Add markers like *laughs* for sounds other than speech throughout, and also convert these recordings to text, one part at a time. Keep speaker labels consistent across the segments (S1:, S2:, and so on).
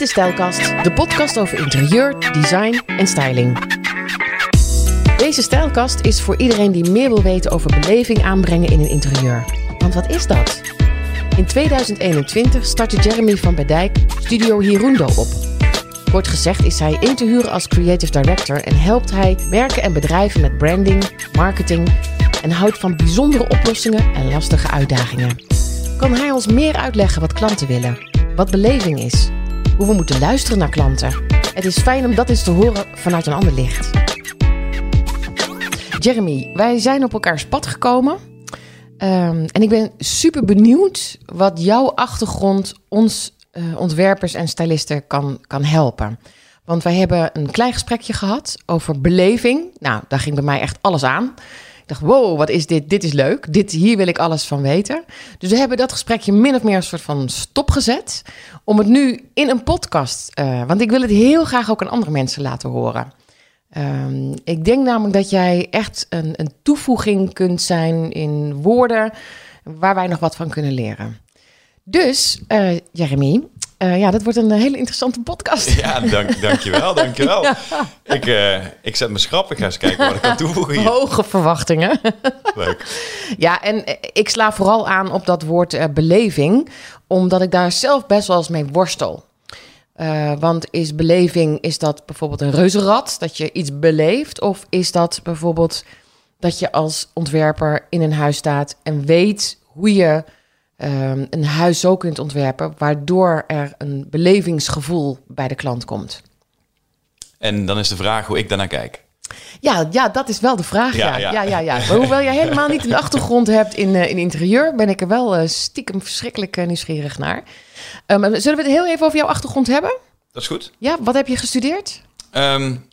S1: Is Stijlkast, de podcast over interieur, design en styling. Deze Stijlkast is voor iedereen die meer wil weten over beleving aanbrengen in een interieur. Want wat is dat? In 2021 startte Jeremy van Bedijk Studio Hirundo op. Kort gezegd is hij in te huren als creative director en helpt hij merken en bedrijven met branding, marketing en houdt van bijzondere oplossingen en lastige uitdagingen. Kan hij ons meer uitleggen wat klanten willen, wat beleving is, hoe we moeten luisteren naar klanten? Het is fijn om dat eens te horen vanuit een ander licht. Jeremy, wij zijn op elkaars pad gekomen. Ehm, en ik ben super benieuwd wat jouw achtergrond ons uh, ontwerpers en stylisten kan, kan helpen. Want wij hebben een klein gesprekje gehad over beleving. Nou, daar ging bij mij echt alles aan. Dacht, wow, wat is dit? Dit is leuk. Dit, hier wil ik alles van weten. Dus we hebben dat gesprekje min of meer een soort van stopgezet. Om het nu in een podcast... Uh, want ik wil het heel graag ook aan andere mensen laten horen. Um, ik denk namelijk dat jij echt een, een toevoeging kunt zijn in woorden... waar wij nog wat van kunnen leren. Dus, uh, Jeremy, uh, ja, dat wordt een hele interessante podcast. *laughs*
S2: Ja, dank, dankjewel, dankjewel. *laughs* ja. ik, uh, ik zet mijn schrap, ik ga eens kijken wat ik kan toevoegen hier.
S1: Hoge verwachtingen. *laughs*
S2: Leuk.
S1: Ja, en ik sla vooral aan op dat woord uh, beleving, omdat ik daar zelf best wel eens mee worstel. want is beleving, is dat bijvoorbeeld een reuzenrad, dat je iets beleeft? Of is dat bijvoorbeeld dat je als ontwerper in een huis staat en weet hoe je um, een huis zo kunt ontwerpen, waardoor er een belevingsgevoel bij de klant komt.
S2: En dan is de vraag hoe ik daarnaar kijk.
S1: Ja, ja, dat is wel de vraag. Ja, ja, ja. ja, ja, Maar hoewel je helemaal niet een achtergrond hebt in, uh, in interieur, ben ik er wel uh, stiekem verschrikkelijk uh, nieuwsgierig naar. Um, zullen we het heel even over jouw achtergrond hebben?
S2: Dat is goed.
S1: Ja, wat heb je gestudeerd?
S2: Um,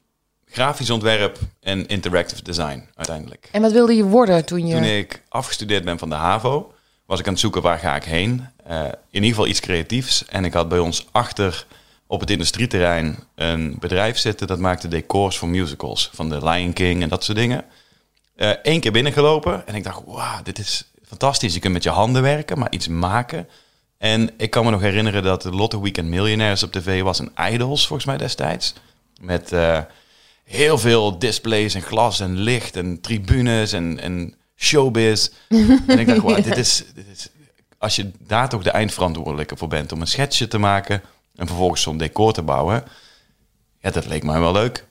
S2: grafisch ontwerp en interactive design uiteindelijk.
S1: En wat wilde je worden toen je...
S2: Toen ik afgestudeerd ben van de HAVO, was ik aan het zoeken waar ga ik heen. Uh, in ieder geval iets creatiefs. En ik had bij ons achter op het industrieterrein een bedrijf zitten dat maakte decors voor musicals. Van de Lion King en dat soort dingen. Eén uh, keer binnengelopen en ik dacht, wauw, dit is fantastisch. Je kunt met je handen werken, maar iets maken. En ik kan me nog herinneren dat de Lotte Weekend Millionaires op tv was. Een Idols volgens mij destijds. Met uh, heel veel displays en glas en licht en tribunes en, en showbiz. *laughs* en ik dacht, wow, dit, is, dit is... Als je daar toch de eindverantwoordelijke voor bent om een schetsje te maken... en vervolgens zo'n decor te bouwen... Ja, dat leek mij wel leuk.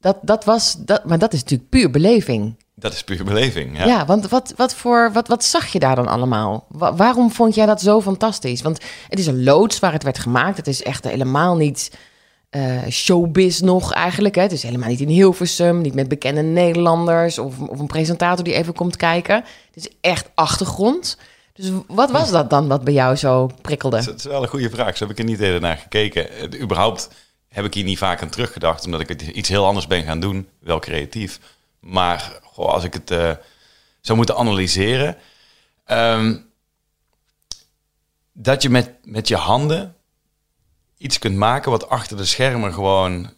S1: Dat, dat was... Dat, maar dat is natuurlijk puur beleving.
S2: Dat is puur beleving, ja.
S1: Ja, want wat, wat, voor, wat, wat zag je daar dan allemaal? Wa waarom vond jij dat zo fantastisch? Want het is een loods waar het werd gemaakt. Het is echt helemaal niet uh, showbiz nog eigenlijk. Hè. Het is helemaal niet in Hilversum, niet met bekende Nederlanders of, of een presentator die even komt kijken. Het is echt achtergrond. Dus wat was dat dan wat bij jou zo prikkelde?
S2: Dat is wel een goede vraag. Zo heb ik er niet eerder naar gekeken. Überhaupt heb ik hier niet vaak aan teruggedacht, omdat ik iets heel anders ben gaan doen. Wel creatief. Maar als ik het uh, zou moeten analyseren. Um, dat je met, met je handen iets kunt maken wat achter de schermen gewoon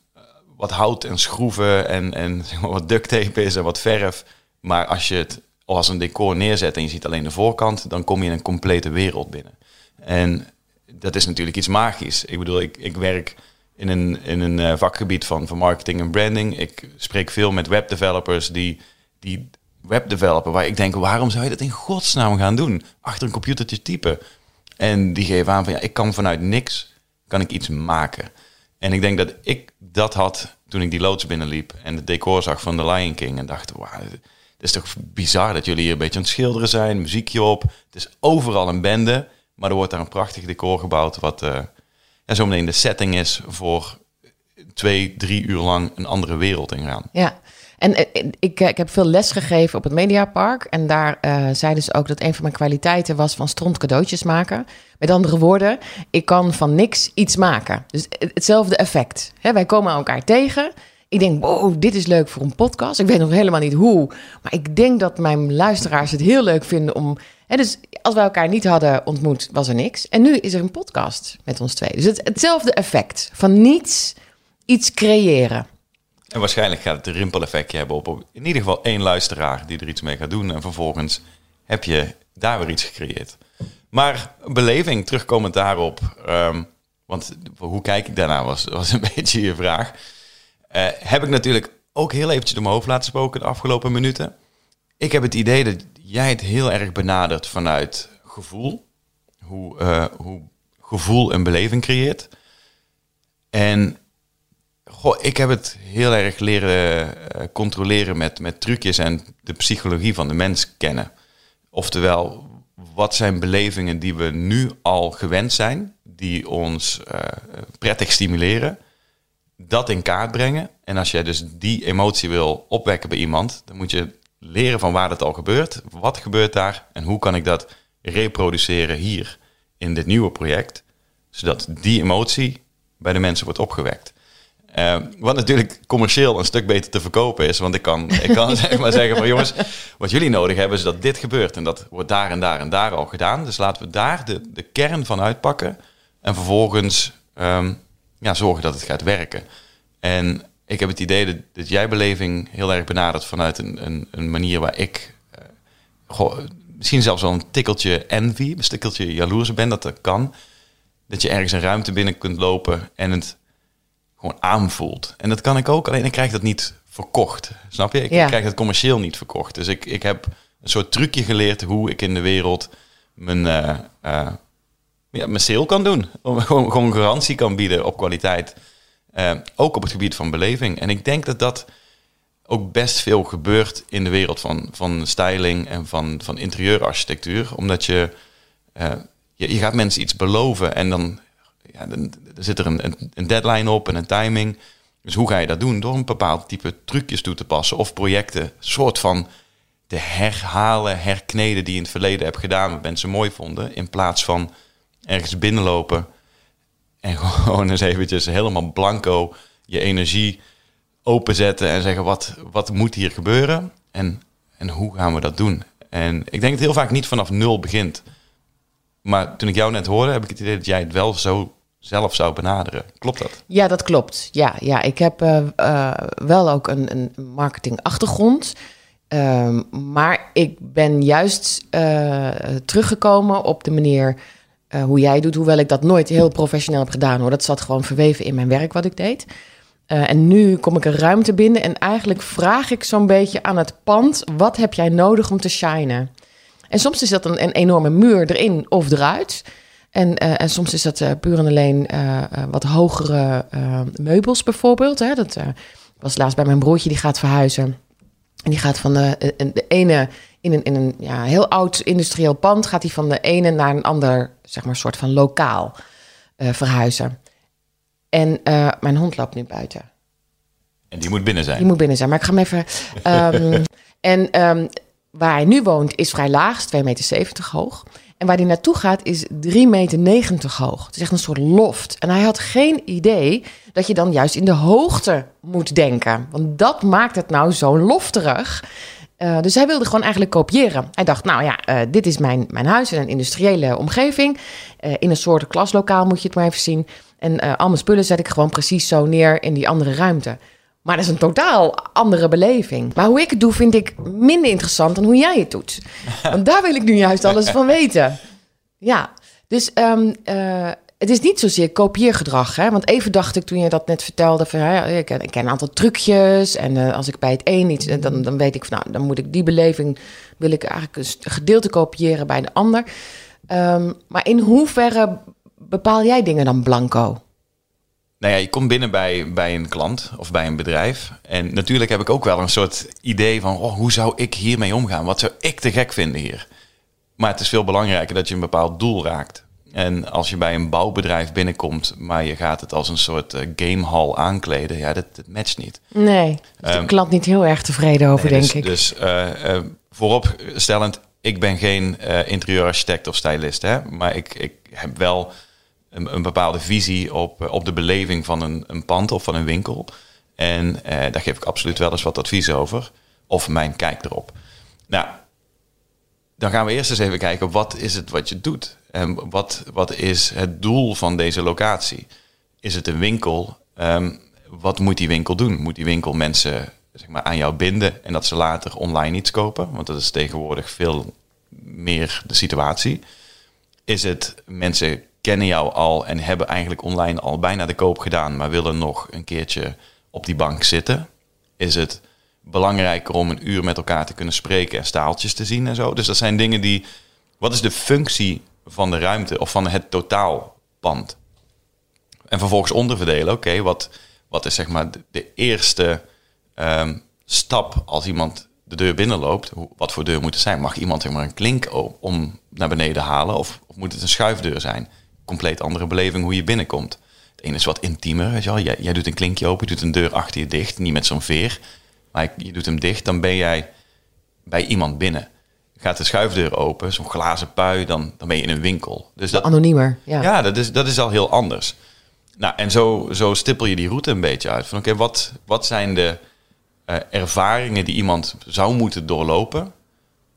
S2: wat hout en schroeven en, en *laughs* wat duct tape is en wat verf. Maar als je het als een decor neerzet en je ziet alleen de voorkant, dan kom je in een complete wereld binnen. En dat is natuurlijk iets magisch. Ik bedoel, ik, ik werk in een, in een uh, vakgebied van, van marketing en branding. Ik spreek veel met webdevelopers die, die webdevelopen, waar ik denk, waarom zou je dat in godsnaam gaan doen? Achter een computertje typen. En die geven aan van, ja, ik kan vanuit niks kan ik iets maken. En ik denk dat ik dat had toen ik die loods binnenliep en het decor zag van The Lion King en dacht, wauw, het is toch bizar dat jullie hier een beetje aan het schilderen zijn, muziekje op. Het is overal een bende, maar er wordt daar een prachtig decor gebouwd wat uh, ja, zo meteen de setting is voor twee, drie uur lang een andere wereld ingaan.
S1: Ja, en ik, ik heb veel les gegeven op het Mediapark. En daar uh, zeiden ze ook dat een van mijn kwaliteiten was van stront cadeautjes maken. Met andere woorden, ik kan van niks iets maken. Dus hetzelfde effect. wij komen elkaar tegen. Ik denk, wow, dit is leuk voor een podcast. Ik weet nog helemaal niet hoe. Maar ik denk dat mijn luisteraars het heel leuk vinden om. Dus als wij elkaar niet hadden ontmoet, was er niks. En nu is er een podcast met ons twee. Dus het, hetzelfde effect. Van niets iets creëren.
S2: En waarschijnlijk gaat het een rimpeleffectje hebben op, in ieder geval één luisteraar die er iets mee gaat doen. En vervolgens heb je daar weer iets gecreëerd. Maar beleving, terugkomend daarop. Um, Want hoe kijk ik daarna was, was een *laughs* beetje je vraag. Eh, heb ik natuurlijk ook heel eventjes door mijn hoofd laten spoken de afgelopen minuten. Ik heb het idee dat jij het heel erg benadert vanuit gevoel. Hoe, eh, hoe gevoel een beleving creëert. En goh, ik heb het heel erg leren uh, controleren met, met trucjes en de psychologie van de mens kennen. Oftewel, wat zijn belevingen die we nu al gewend zijn, die ons uh, prettig stimuleren, dat in kaart brengen. En als jij dus die emotie wil opwekken bij iemand, dan moet je leren van waar dat al gebeurt. Wat gebeurt daar en hoe kan ik dat reproduceren hier in dit nieuwe project, zodat die emotie bij de mensen wordt opgewekt. Uh, wat natuurlijk commercieel een stuk beter te verkopen is. Want ik kan, ik kan *laughs* zeg maar zeggen van jongens, wat jullie nodig hebben is dat dit gebeurt. En dat wordt daar en daar en daar al gedaan. Dus laten we daar de, de kern van uitpakken. En vervolgens um, ja, zorgen dat het gaat werken. En ik heb het idee dat, jij beleving heel erg benadert vanuit een, een, een manier waar ik goh, misschien zelfs wel een tikkeltje envy, een tikkeltje jaloers ben, dat dat kan. Dat je ergens een ruimte binnen kunt lopen en het gewoon aanvoelt. En dat kan ik ook, alleen ik krijg dat niet verkocht. Snap je? Ik ja. krijg het commercieel niet verkocht. Dus ik, ik heb een soort trucje geleerd hoe ik in de wereld mijn, uh, uh, ja, mijn sale kan doen. Gewoon, gewoon garantie kan bieden op kwaliteit. Uh, ook op het gebied van beleving. En ik denk dat dat ook best veel gebeurt in de wereld van, van styling en van, van interieurarchitectuur. Omdat je, je, je gaat mensen iets beloven en dan ja, zit er een, een, deadline op en een timing. Dus hoe ga je dat doen? Door een bepaald type trucjes toe te passen of projecten, soort van te herhalen, herkneden die je in het verleden hebt gedaan, wat mensen mooi vonden, in plaats van ergens binnenlopen en *laughs* gewoon eens eventjes helemaal blanco je energie openzetten en zeggen wat, wat moet hier gebeuren en, en hoe gaan we dat doen? En ik denk dat het heel vaak niet vanaf nul begint. Maar toen ik jou net hoorde, heb ik het idee dat jij het wel zo zelf zou benaderen. Klopt dat?
S1: Ja, dat klopt. Ja, ja ik heb uh, uh, wel ook een, een marketingachtergrond. Um, maar ik ben juist uh, teruggekomen op de manier hoe jij doet. Hoewel ik dat nooit heel professioneel heb gedaan hoor. Dat zat gewoon verweven in mijn werk wat ik deed. en nu kom ik een ruimte binnen en eigenlijk vraag ik zo'n beetje aan het pand: wat heb jij nodig om te shinen? En soms is dat een, een enorme muur erin of eruit. En, uh, en soms is dat uh, puur en alleen uh, wat hogere meubels bijvoorbeeld. Hè. Dat was laatst bij mijn broertje, die gaat verhuizen. En die gaat van de, de ene, in een, in een ja, heel oud industrieel pand... gaat hij van de ene naar een ander, zeg maar, soort van lokaal verhuizen. En mijn hond loopt nu buiten.
S2: En die moet binnen zijn?
S1: Die moet binnen zijn, maar ik ga hem even... Um, *laughs* en um, waar hij nu woont is vrij laag, 2,70 meter hoog... En waar hij naartoe gaat is 3,90 meter hoog. Het is echt een soort loft. En hij had geen idee dat je dan juist in de hoogte moet denken. Want dat maakt het nou zo lofterig. Uh, dus hij wilde gewoon eigenlijk kopiëren. Hij dacht, nou ja, uh, dit is mijn, mijn huis in een industriële omgeving. Uh, in een soort klaslokaal moet je het maar even zien. En al mijn spullen zet ik gewoon precies zo neer in die andere ruimte. Maar dat is een totaal andere beleving. Maar hoe ik het doe, vind ik minder interessant dan hoe jij het doet. *laughs* Want daar wil ik nu juist alles van weten. Ja, dus um, uh, het is niet zozeer kopieergedrag. Hè? Want even dacht ik toen je dat net vertelde: van ja, ik, ken, ik ken een aantal trucjes. En uh, als ik bij het een iets, dan, dan weet ik van nou, dan moet ik die beleving, wil ik eigenlijk een gedeelte kopiëren bij de ander. Um, maar in hoeverre bepaal jij dingen dan blanco?
S2: Nou ja, je komt binnen bij, bij een klant of bij een bedrijf. En natuurlijk heb ik ook wel een soort idee van... Oh, hoe zou ik hiermee omgaan? Wat zou ik te gek vinden hier? Maar het is veel belangrijker dat je een bepaald doel raakt. En als je bij een bouwbedrijf binnenkomt, maar je gaat het als een soort uh, gamehall aankleden, ja, dat, dat matcht niet.
S1: Nee, is de um, klant niet heel erg tevreden over,
S2: nee,
S1: denk
S2: dus,
S1: ik.
S2: Dus uh, uh, vooropstellend, ik ben geen interieurarchitect of stylist, hè, maar ik, ik heb wel een, bepaalde visie op, op de beleving van een, een pand of van een winkel. En daar geef ik absoluut wel eens wat advies over, of mijn kijk erop. Nou, dan gaan we eerst eens even kijken, wat is het wat je doet? En wat, wat is het doel van deze locatie? Is het een winkel? Um, wat moet die winkel doen? Moet die winkel mensen zeg maar, aan jou binden en dat ze later online iets kopen? Want dat is tegenwoordig veel meer de situatie. Is het mensen kennen jou al en hebben eigenlijk online al bijna de koop gedaan, maar willen nog een keertje op die bank zitten? Is het belangrijker om een uur met elkaar te kunnen spreken en staaltjes te zien en zo? Dus dat zijn dingen die. Wat is de functie van de ruimte of van het totaalpand? En vervolgens onderverdelen, oké, wat, wat is zeg maar de, eerste ehm, stap als iemand de deur binnenloopt? Wat voor deur moet het zijn? Mag iemand zeg maar een klink o- om naar beneden halen of, of moet het een schuifdeur zijn? Compleet andere beleving hoe je binnenkomt. Het ene is wat intiemer, weet je wel. Jij, jij doet een klinkje open, je doet een deur achter je dicht, niet met zo'n veer. Maar je doet hem dicht, dan ben jij bij iemand binnen. Gaat de schuifdeur open, zo'n glazen pui, dan, dan ben je in een winkel. Dus dat,
S1: Anoniemer. Ja.
S2: ja, dat, is, dat is al heel anders. Nou, en zo, zo stippel je die route een beetje uit. Van oké, wat, wat zijn de eh, ervaringen die iemand zou moeten doorlopen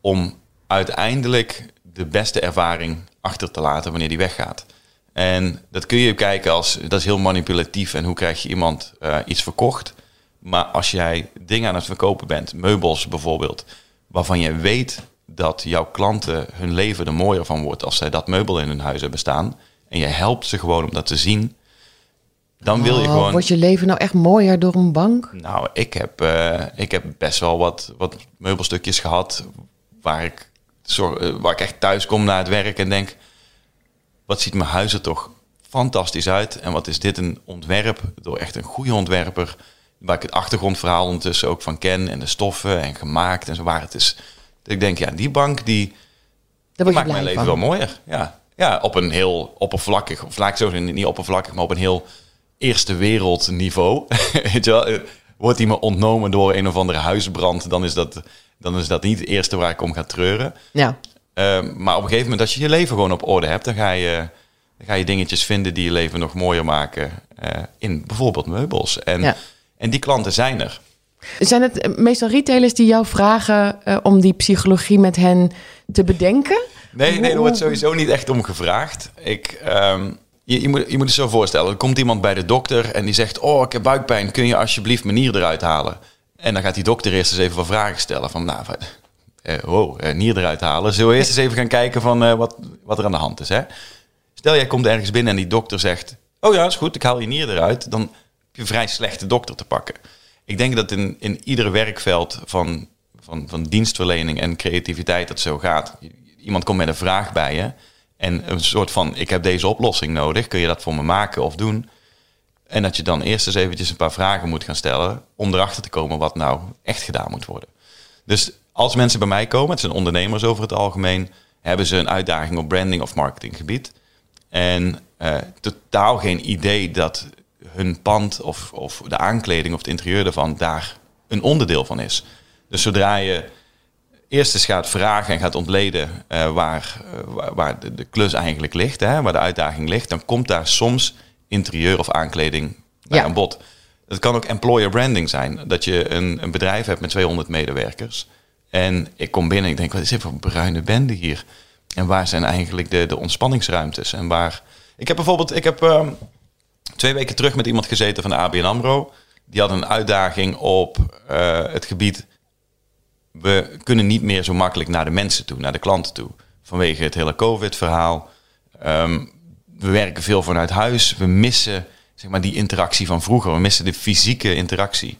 S2: om uiteindelijk de beste ervaring achter te laten wanneer die weggaat? En dat kun je kijken als, dat is heel manipulatief en hoe krijg je iemand eh, iets verkocht. Maar als jij dingen aan het verkopen bent, meubels bijvoorbeeld, waarvan je weet dat jouw klanten hun leven er mooier van wordt als zij dat meubel in hun huis hebben staan, en je helpt ze gewoon om dat te zien, dan wil je
S1: Oh,
S2: gewoon.
S1: Wordt je leven nou echt mooier door een bank?
S2: Nou, ik heb, eh, ik heb best wel wat, wat meubelstukjes gehad waar ik, zorg, eh, waar ik echt thuis kom na het werk en denk, wat ziet mijn huis er toch fantastisch uit. En wat is dit een ontwerp door echt een goede ontwerper, waar ik het achtergrondverhaal ondertussen ook van ken en de stoffen en gemaakt en zo waar het is. Dat ik denk, ja, die bank die, die maakt mijn leven
S1: van.
S2: wel mooier. Ja. ja, op een heel oppervlakkig, of laat ik zo zeggen, niet oppervlakkig, maar op een heel eerste wereld niveau. *laughs* Weet je wel? Eh, Wordt die me ontnomen door een of andere huisbrand, dan is dat, dan is dat niet het eerste waar ik om ga treuren.
S1: Ja.
S2: Eh, maar op een gegeven moment, als je je leven gewoon op orde hebt, dan ga je, dan ga je dingetjes vinden die je leven nog mooier maken. eh, in bijvoorbeeld meubels. En,
S1: Ja.
S2: en die klanten zijn er.
S1: Zijn het eh, meestal retailers die jou vragen eh, om die psychologie met hen te bedenken?
S2: Nee, nee, er wordt sowieso niet echt om gevraagd. Ik, ehm, je, je, moet, je moet het zo voorstellen. Er komt iemand bij de dokter en die zegt... Oh, ik heb buikpijn. Kun je alsjeblieft mijn nier eruit halen? En dan gaat die dokter eerst eens even wat vragen stellen. Van, nou, wow, eh, nier eruit halen. Zullen we eerst eens even gaan kijken van eh, wat, wat er aan de hand is, hè? Stel, jij komt ergens binnen en die dokter zegt... Oh ja, is goed, ik haal je nier eruit. Dan heb je vrij slechte dokter te pakken. Ik denk dat in, in ieder werkveld van, van, van dienstverlening en creativiteit dat zo gaat. Iemand komt met een vraag bij je en een soort van, ik heb deze oplossing nodig. Kun je dat voor me maken of doen? En dat je dan eerst eens eventjes een paar vragen moet gaan stellen om erachter te komen wat nou echt gedaan moet worden. Dus als mensen bij mij komen, het zijn ondernemers over het algemeen, hebben ze een uitdaging op branding of marketinggebied. En eh, totaal geen idee dat hun pand of, of de aankleding of het interieur ervan daar een onderdeel van is. Dus zodra je eerst eens gaat vragen en gaat ontleden eh, waar, eh, waar, waar de, de klus eigenlijk ligt, hè, waar de uitdaging ligt, dan komt daar soms interieur of aankleding bij
S1: Ja.
S2: aan bod. Het kan ook employer branding zijn. Dat je een, een bedrijf hebt met 200 medewerkers. En ik kom binnen en ik denk, wat is dit voor bruine bende hier? En waar zijn eigenlijk de, de ontspanningsruimtes? En waar... Ik heb bijvoorbeeld, ik heb ehm, twee weken terug met iemand gezeten van de ABN AMRO. Die had een uitdaging op eh, het gebied... We kunnen niet meer zo makkelijk naar de mensen toe, naar de klanten toe. Vanwege het hele COVID-verhaal. Ehm, we werken veel vanuit huis. We missen zeg maar, die interactie van vroeger. We missen de fysieke interactie.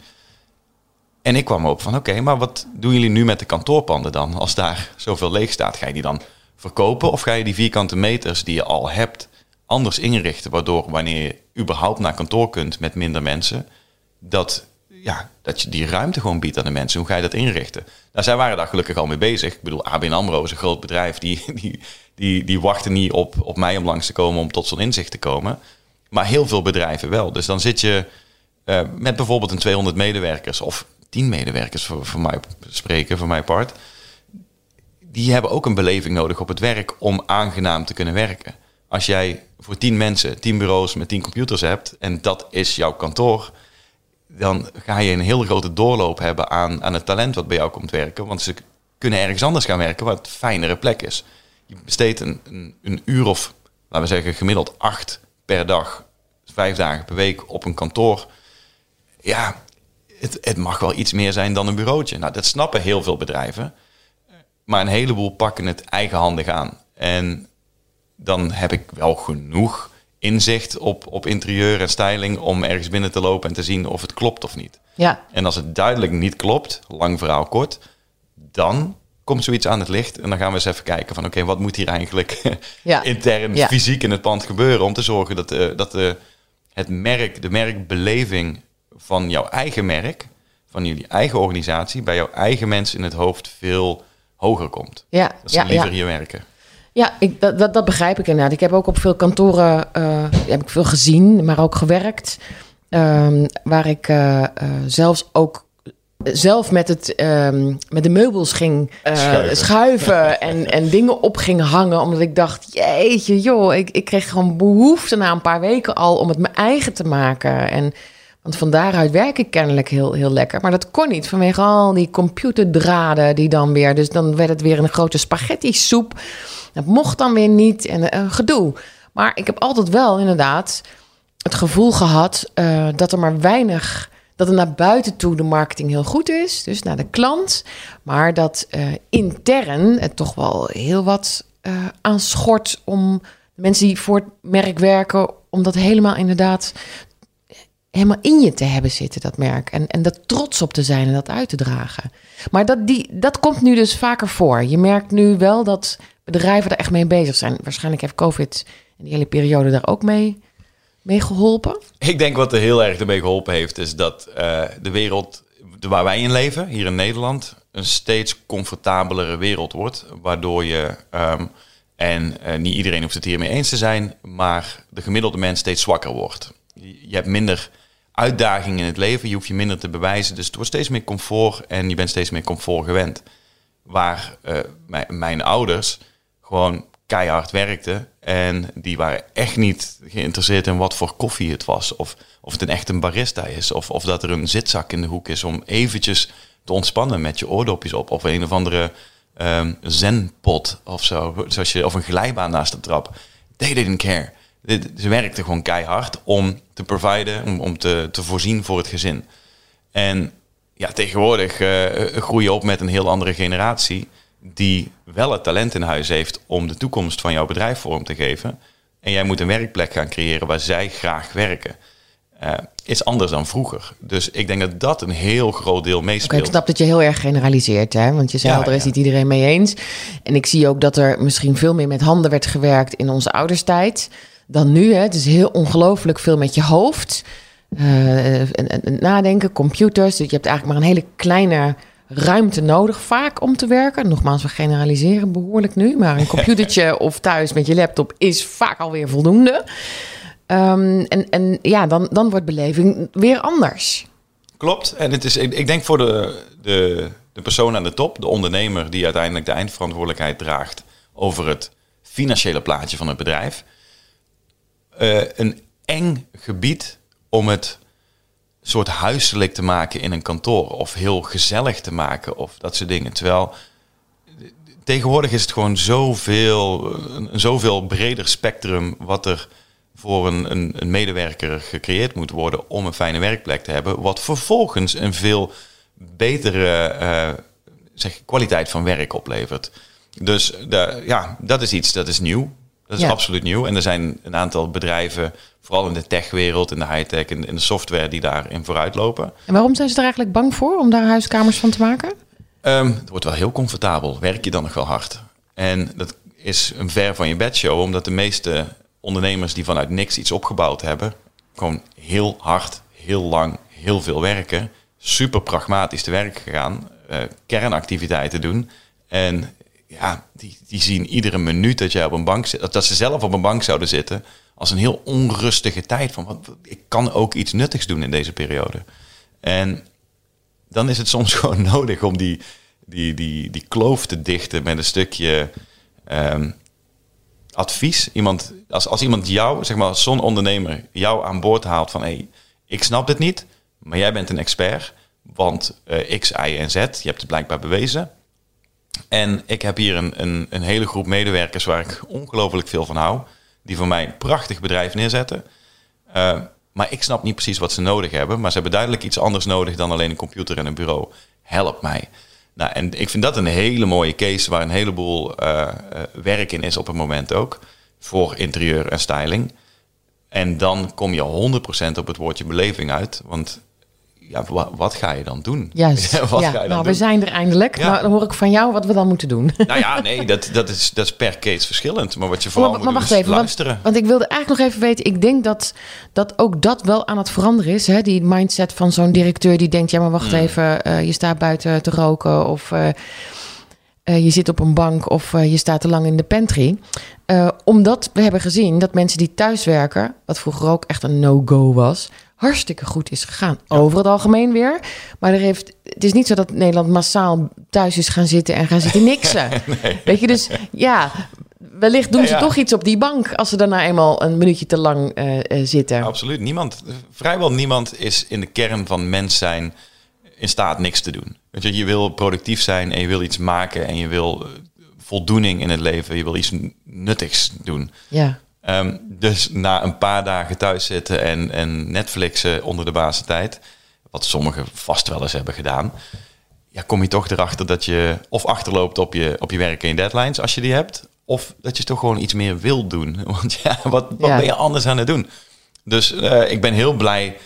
S2: En ik kwam op van, oké, maar wat doen jullie nu met de kantoorpanden dan? Als daar zoveel leeg staat, ga je die dan verkopen? Of ga je die vierkante meters die je al hebt anders inrichten? Waardoor wanneer je überhaupt naar kantoor kunt met minder mensen, dat, ja, dat je die ruimte gewoon biedt aan de mensen. Hoe ga je dat inrichten? Nou, zij waren daar gelukkig al mee bezig. Ik bedoel, ABN AMRO is een groot bedrijf. Die, die, die, die wachten niet op, op mij om langs te komen om tot zo'n inzicht te komen. Maar heel veel bedrijven wel. Dus dan zit je eh, met bijvoorbeeld een 200 medewerkers of 10 medewerkers voor, voor mij spreken, voor mijn part. Die hebben ook een beleving nodig op het werk om aangenaam te kunnen werken. Als jij voor 10 mensen, 10 bureaus met 10 computers hebt en dat is jouw kantoor, dan ga je een heel grote doorloop hebben aan, aan het talent wat bij jou komt werken. Want ze kunnen ergens anders gaan werken waar het fijnere plek is. Je besteedt een, een, een uur of, laten we zeggen, gemiddeld acht per dag, vijf dagen per week op een kantoor. Ja, het, het mag wel iets meer zijn dan een bureautje. Nou, dat snappen heel veel bedrijven. Maar een heleboel pakken het eigenhandig aan. En dan heb ik wel genoeg inzicht op, op interieur en styling om ergens binnen te lopen en te zien of het klopt of niet.
S1: Ja,
S2: En als het duidelijk niet klopt, lang verhaal kort, dan komt zoiets aan het licht. En dan gaan we eens even kijken van oké, wat moet hier eigenlijk *laughs*
S1: Ja.
S2: intern,
S1: Ja.
S2: fysiek in het pand gebeuren om te zorgen dat, eh, dat de, het merk, de merkbeleving van jouw eigen merk, van jullie eigen organisatie, bij jouw eigen mensen in het hoofd veel hoger komt.
S1: ja,
S2: Dat ze
S1: ja,
S2: liever
S1: ja.
S2: hier werken.
S1: Ja, ik, dat, dat, dat begrijp ik inderdaad. Ik heb ook op veel kantoren eh, heb ik veel gezien, maar ook gewerkt. Ehm, waar ik eh, eh, zelfs ook zelf met, het, ehm, met de meubels ging
S2: Schuiven.
S1: schuiven en, en dingen op ging hangen. Omdat ik dacht, jeetje joh, ik, ik kreeg gewoon behoefte na een paar weken al om het mijn eigen te maken. En, want van daaruit werk ik kennelijk heel, heel lekker. Maar dat kon niet vanwege al die computerdraden die dan weer... Dus dan werd het weer een grote spaghetti soep. Dat mocht dan weer niet en eh, gedoe. Maar ik heb altijd wel inderdaad het gevoel gehad eh, dat er maar weinig, dat er naar buiten toe de marketing heel goed is, dus naar de klant, maar dat eh, intern het toch wel heel wat eh aan schort om mensen die voor het merk werken, om dat helemaal inderdaad helemaal in je te hebben zitten, dat merk. En, en dat trots op te zijn en dat uit te dragen. Maar dat, die, dat komt nu dus vaker voor. Je merkt nu wel dat bedrijven er echt mee bezig zijn. Waarschijnlijk heeft COVID en die hele periode daar ook mee, mee geholpen.
S2: Ik denk wat er heel erg ermee geholpen heeft, is dat eh, de wereld waar wij in leven, hier in Nederland, een steeds comfortabelere wereld wordt. Waardoor je, ehm, en eh, niet iedereen hoeft het hiermee eens te zijn, maar de gemiddelde mens steeds zwakker wordt. Je hebt minder uitdagingen in het leven, je hoeft je minder te bewijzen. Dus het wordt steeds meer comfort en je bent steeds meer comfort gewend. Waar eh, mijn, ouders gewoon keihard werkten. En die waren echt niet geïnteresseerd in wat voor koffie het was. Of, of het een echt een barista is. Of, of dat er een zitzak in de hoek is om eventjes te ontspannen met je oordopjes op. Of een of andere ehm, zenpot of zo. Zoals je, of een glijbaan naast de trap. They didn't care. Ze werkten gewoon keihard om te providen, om, om te, te voorzien voor het gezin. En ja, tegenwoordig eh groei je op met een heel andere generatie die wel het talent in huis heeft om de toekomst van jouw bedrijf vorm te geven. En jij moet een werkplek gaan creëren waar zij graag werken. Eh, is anders dan vroeger. Dus ik denk dat dat een heel groot deel meespeelt.
S1: ik snap dat je heel erg generaliseert, hè? want je zei
S2: Ja,
S1: al, er is
S2: ja.
S1: niet iedereen mee eens. En ik zie ook dat er misschien veel meer met handen werd gewerkt in onze ouderstijd dan nu. Hè? Het is heel ongelooflijk veel met je hoofd. En, en- en nadenken, computers. Dus je hebt eigenlijk maar een hele kleine ruimte nodig vaak om te werken. Nogmaals, we generaliseren behoorlijk nu. Maar een computertje *laughs* of thuis met je laptop is vaak alweer voldoende. Ehm, en, en ja, dan, dan wordt beleving weer anders.
S2: Klopt. En het is, ik, ik denk voor de, de, de persoon aan de top, de ondernemer die uiteindelijk de eindverantwoordelijkheid draagt over het financiële plaatje van het bedrijf, eh, een eng gebied om het soort huiselijk te maken in een kantoor of heel gezellig te maken of dat soort dingen. Terwijl tegenwoordig is het gewoon zoveel, een, zoveel breder spectrum wat er voor een, een, een medewerker gecreëerd moet worden om een fijne werkplek te hebben, wat vervolgens een veel betere eh, zeg, kwaliteit van werk oplevert. Dus ja, dat is iets dat is nieuw. Dat is
S1: Ja.
S2: absoluut nieuw. En er zijn een aantal bedrijven, vooral in de techwereld, in de high-tech en in de software, die daarin vooruit lopen.
S1: En waarom zijn ze er eigenlijk bang voor om daar huiskamers van te maken?
S2: Ehm, het wordt wel heel comfortabel. Werk je dan nog wel hard? En dat is een ver van je bedshow, omdat de meeste ondernemers die vanuit niks iets opgebouwd hebben, gewoon heel hard, heel lang, heel veel werken, super pragmatisch te werk gegaan, eh, kernactiviteiten doen. En ja, die, die zien iedere minuut dat jij op een bank zit, dat ze zelf op een bank zouden zitten, als een heel onrustige tijd. Van wat, ik kan ook iets nuttigs doen in deze periode. En dan is het soms *laughs* gewoon nodig om die, die, die, die kloof te dichten met een stukje ehm, advies. Iemand, als, als iemand jou, zeg maar, zo'n ondernemer jou aan boord haalt van hé, hey, ik snap dit niet, maar jij bent een expert, want eh, X, Y en Z, je hebt het blijkbaar bewezen. En ik heb hier een, een, een hele groep medewerkers waar ik ongelooflijk veel van hou, die voor mij een prachtig bedrijf neerzetten. Eh, maar ik snap niet precies wat ze nodig hebben. Maar ze hebben duidelijk iets anders nodig dan alleen een computer en een bureau. Help mij. Nou, en ik vind dat een hele mooie case waar een heleboel eh, eh, werk in is op het moment ook. voor interieur en styling. En dan kom je 100% op het woordje beleving uit. Want ja, wa- wat ga je dan doen?
S1: Juist. *laughs*
S2: wat
S1: ja.
S2: ga je dan
S1: nou, we zijn er eindelijk.
S2: Ja.
S1: Nou, dan hoor ik van jou wat we dan moeten doen.
S2: Nou ja, nee, dat, dat, is, dat is per case verschillend. Maar wat je vooral
S1: maar,
S2: moet
S1: maar
S2: doen
S1: wacht
S2: is
S1: even, want,
S2: luisteren.
S1: want ik wilde eigenlijk nog even weten. Ik denk dat, dat ook dat wel aan het veranderen is. Hè? Die mindset van zo'n directeur die denkt: ja, maar wacht
S2: Hmm.
S1: even, eh, je staat buiten te roken of eh, eh, je zit op een bank of eh, je staat te lang in de pantry. Eh, omdat we hebben gezien dat mensen die thuiswerken, wat vroeger ook echt een no-go was, hartstikke goed is gegaan. Over het algemeen weer. Maar er heeft, het is niet zo dat Nederland massaal thuis is gaan zitten en gaan zitten niksen. *laughs* Weet je, dus ja, wellicht doen
S2: Ja,
S1: ze
S2: ja.
S1: toch iets op die bank als ze daarna eenmaal een minuutje te lang eh, eh, zitten.
S2: Absoluut. Niemand, vrijwel niemand is in de kern van mens zijn in staat niks te doen. Weet je, je wil productief zijn en je wil iets maken en je wil eh, voldoening in het leven. Je wil iets nuttigs doen.
S1: Ja,
S2: Ehm, dus na een paar dagen thuis zitten en, en Netflixen onder de basentijd, wat sommigen vast wel eens hebben gedaan, ja, kom je toch erachter dat je of achterloopt op je, op je werk en je deadlines als je die hebt, of dat je toch gewoon iets meer wil doen. *laughs* Want ja, wat, wat
S1: Ja.
S2: ben je anders aan het doen? Dus eh, ik ben heel blij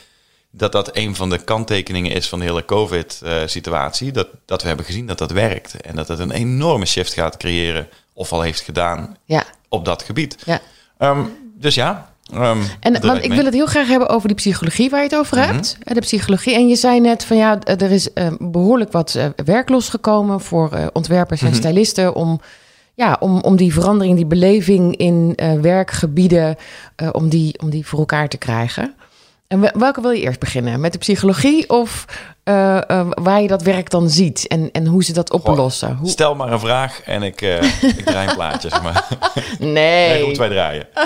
S2: dat dat een van de kanttekeningen is van de hele COVID-situatie. dat, dat we hebben gezien dat dat werkt. En dat het een enorme shift gaat creëren, of al heeft gedaan,
S1: ja,
S2: op dat gebied.
S1: ja.
S2: Ehm, dus ja. ehm,
S1: En want ik wil het heel graag hebben over die psychologie waar je het over hebt. Eh, De psychologie. En je zei net van ja, er is eh, behoorlijk wat eh, werk losgekomen voor ontwerpers en stylisten om, ja, om, om die verandering, die beleving in werkgebieden, om, die, om die voor elkaar te krijgen. En wel- welke wil je eerst beginnen? Met de psychologie of eh, eh, waar je dat werk dan ziet en, en hoe ze dat oplossen? Hoe...
S2: Stel maar een vraag en ik, eh, ik draai een plaatje. Zeg maar. *laughs* Nee,
S1: Nee.
S2: hoe wij draaien? *laughs*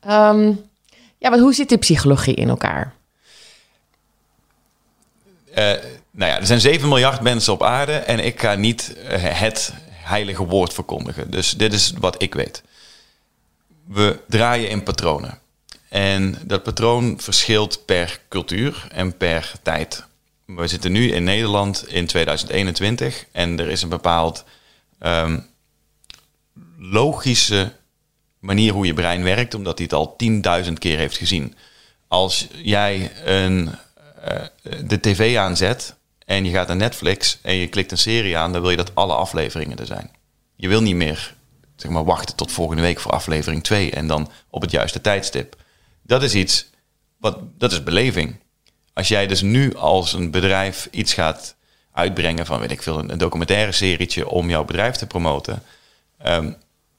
S1: Ehm, ja, maar hoe zit die psychologie in elkaar?
S2: Nou ja, er zijn 7 miljard mensen op aarde en ik ga niet het heilige woord verkondigen. Dus dit is wat ik weet. We draaien in patronen. En dat patroon verschilt per cultuur en per tijd. We zitten nu in Nederland in 2021 en er is een bepaald ehm, logische manier hoe je brein werkt, omdat hij het al 10.000 keer heeft gezien. Als jij een, eh, de tv aanzet en je gaat naar Netflix en je klikt een serie aan, dan wil je dat alle afleveringen er zijn. Je wil niet meer zeg maar, wachten tot volgende week voor aflevering 2 en dan op het juiste tijdstip. Dat is iets, wat, dat is beleving. Als jij dus nu als een bedrijf iets gaat uitbrengen van, weet ik veel, een, documentaire serietje om jouw bedrijf te promoten, Ehm,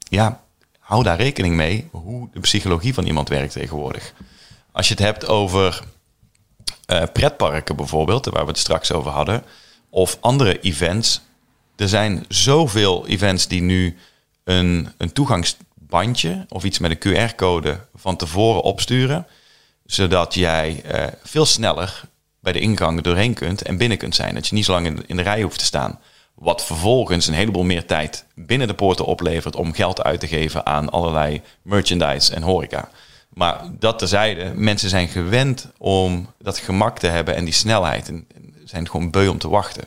S2: ja, hou daar rekening mee hoe de psychologie van iemand werkt tegenwoordig. Als je het hebt over eh, pretparken bijvoorbeeld, waar we het straks over hadden, of andere events. Er zijn zoveel events die nu een, een toegangsbandje of iets met een QR-code van tevoren opsturen, zodat jij eh, veel sneller bij de ingang doorheen kunt en binnen kunt zijn. Dat je niet zo lang in, in de rij hoeft te staan. Wat vervolgens een heleboel meer tijd binnen de poorten oplevert om geld uit te geven aan allerlei merchandise en horeca. Maar dat terzijde, mensen zijn gewend om dat gemak te hebben en die snelheid. En en zijn gewoon beu om te wachten.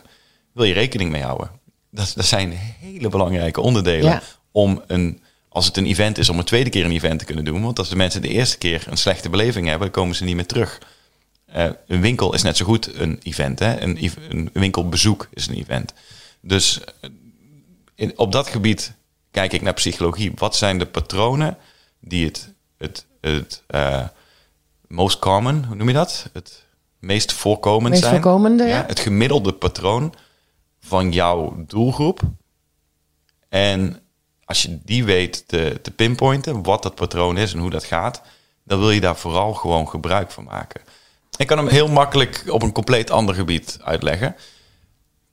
S2: Wil je rekening mee houden? Dat, dat zijn hele belangrijke onderdelen
S1: Ja.
S2: om een, als het een event is, om een tweede keer een event te kunnen doen. Want als de mensen de eerste keer een slechte beleving hebben, dan komen ze niet meer terug. Eh, een winkel is net zo goed een event. Hè? Een, winkelbezoek is een event. Dus eh, in, op dat gebied kijk ik naar psychologie. Wat zijn de patronen die het, het, het eh, most common, hoe noem je dat? Het meest voorkomend
S1: Meest
S2: zijn.
S1: voorkomende, ja.
S2: Het gemiddelde patroon van jouw doelgroep. En als je die weet te, te pinpointen, wat dat patroon is en hoe dat gaat, dan wil je daar vooral gewoon gebruik van maken. Ik kan hem heel makkelijk op een compleet ander gebied uitleggen.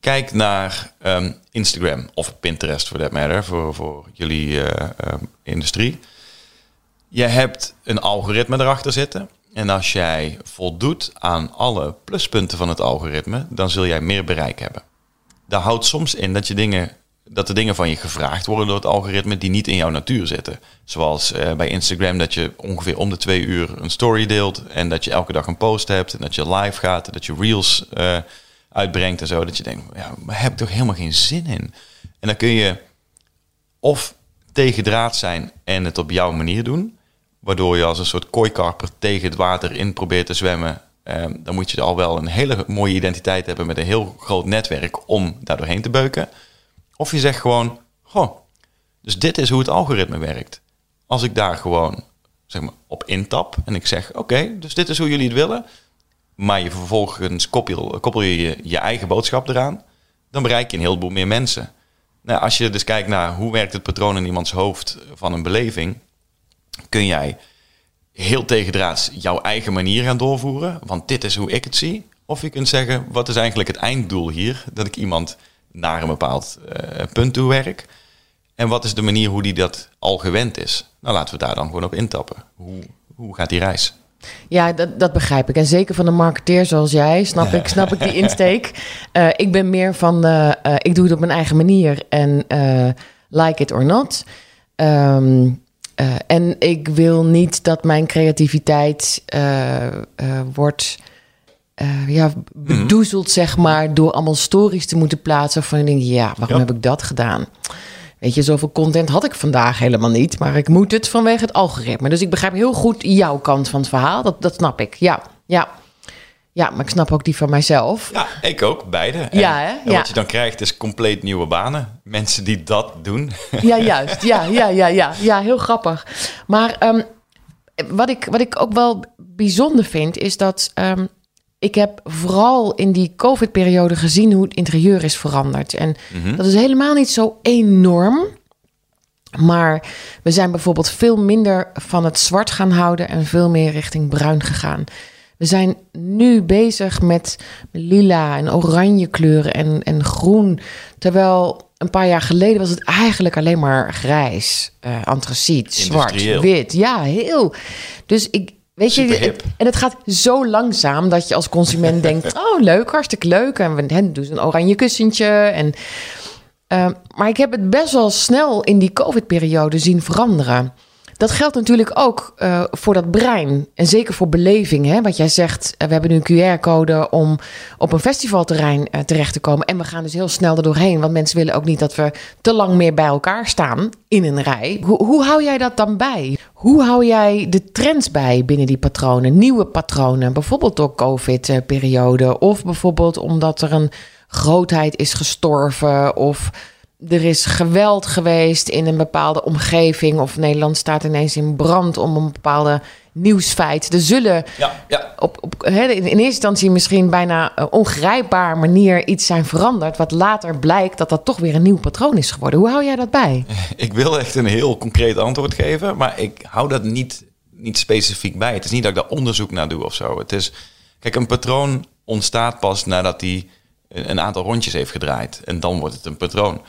S2: Kijk naar ehm, Instagram of Pinterest, for that matter, voor, voor jullie eh, ehm, industrie. Je hebt een algoritme erachter zitten. En als jij voldoet aan alle pluspunten van het algoritme, dan zul jij meer bereik hebben. Dat houdt soms in dat, je dingen, dat er dingen van je gevraagd worden door het algoritme die niet in jouw natuur zitten. Zoals eh, bij Instagram dat je ongeveer om de twee uur een story deelt en dat je elke dag een post hebt en dat je live gaat en dat je reels eh, uitbrengt en zo. Dat je denkt, ja, heb ik toch helemaal geen zin in. En dan kun je of tegendraad zijn en het op jouw manier doen. Waardoor je als een soort kooikarper tegen het water in probeert te zwemmen. Ehm, dan moet je al wel een hele mooie identiteit hebben met een heel groot netwerk om daar doorheen te beuken. Of je zegt gewoon, goh, dus dit is hoe het algoritme werkt. Als ik daar gewoon zeg maar, op intap en ik zeg, oké, dus dit is hoe jullie het willen. Maar je vervolgens koppel, koppel je, je eigen boodschap eraan. Dan bereik je een heleboel meer mensen. Nou, als je dus kijkt naar hoe werkt het patroon in iemands hoofd van een beleving, kun jij heel tegendraads jouw eigen manier gaan doorvoeren. Want dit is hoe ik het zie. Of je kunt zeggen, wat is eigenlijk het einddoel hier? Dat ik iemand naar een bepaald eh, punt toe werk. En wat is de manier hoe die dat al gewend is? Nou, laten we daar dan gewoon op intappen. Hoe, hoe gaat die reis?
S1: Ja, dat, dat begrijp ik. En zeker van een marketeer zoals jij, snap ik, *laughs* snap ik die insteek. Uh, ik ben meer van, uh, ik doe het op mijn eigen manier en like it or not. Um, en ik wil niet dat mijn creativiteit wordt ja, bedoezeld, mm zeg maar, door allemaal stories te moeten plaatsen. Van denk, ja, waarom heb ik dat gedaan? Weet je, zoveel content had ik vandaag helemaal niet. Maar ik moet het vanwege het algoritme. Dus ik begrijp heel goed jouw kant van het verhaal. Dat, dat snap ik. Ja, ja. Ja, maar ik snap ook die van mijzelf.
S2: Ja, ik ook, beide. En,
S1: ja, hè?
S2: En wat je dan krijgt is compleet nieuwe banen. Mensen die dat doen. *laughs*
S1: Ja, juist. Ja, ja, ja, ja. Ja, heel grappig. Maar um, wat, ik, wat ik ook wel bijzonder vind, is dat um, ik heb vooral in die COVID-periode gezien hoe het interieur is veranderd. En mm-hmm. dat is helemaal niet zo enorm. Maar we zijn bijvoorbeeld veel minder van het zwart gaan houden en veel meer richting bruin gegaan. We zijn nu bezig met lila en oranje kleuren en, en groen. Terwijl een paar jaar geleden was het eigenlijk alleen maar grijs, uh, antraciet, zwart, wit. Ja, heel. Dus ik, Weet je, en het gaat zo langzaam dat je als consument *laughs* denkt: oh, leuk, hartstikke leuk. En we doen een oranje kussentje. En, uh, maar ik heb het best wel snel in die COVID-periode zien veranderen. Dat geldt natuurlijk ook uh, voor dat brein. En zeker voor beleving. Hè? Wat jij zegt, uh, we hebben nu een QR-code om op een festivalterrein uh, terecht te komen. En we gaan dus heel snel er doorheen. Want mensen willen ook niet dat we te lang meer bij elkaar staan in een rij. Hoe, hoe hou jij dat dan bij? Hoe hou jij de trends bij binnen die patronen? Nieuwe patronen, bijvoorbeeld door COVID-periode. Of bijvoorbeeld omdat er een grootheid is gestorven. Of er is geweld geweest in een bepaalde omgeving. Of Nederland staat ineens in brand om een bepaalde nieuwsfeit. Er zullen ja, ja. Op, op, in eerste instantie misschien bijna uh, ongrijpbaar manier iets zijn veranderd. Wat later blijkt dat dat toch weer een nieuw patroon is geworden. Hoe hou jij dat bij? *laughs*
S2: Ik wil echt een heel concreet antwoord geven, maar ik hou dat niet, niet specifiek bij. Het is niet dat ik daar onderzoek naar doe of zo. Het is, kijk, een patroon ontstaat pas nadat hij een aantal rondjes heeft gedraaid. En dan wordt het een patroon.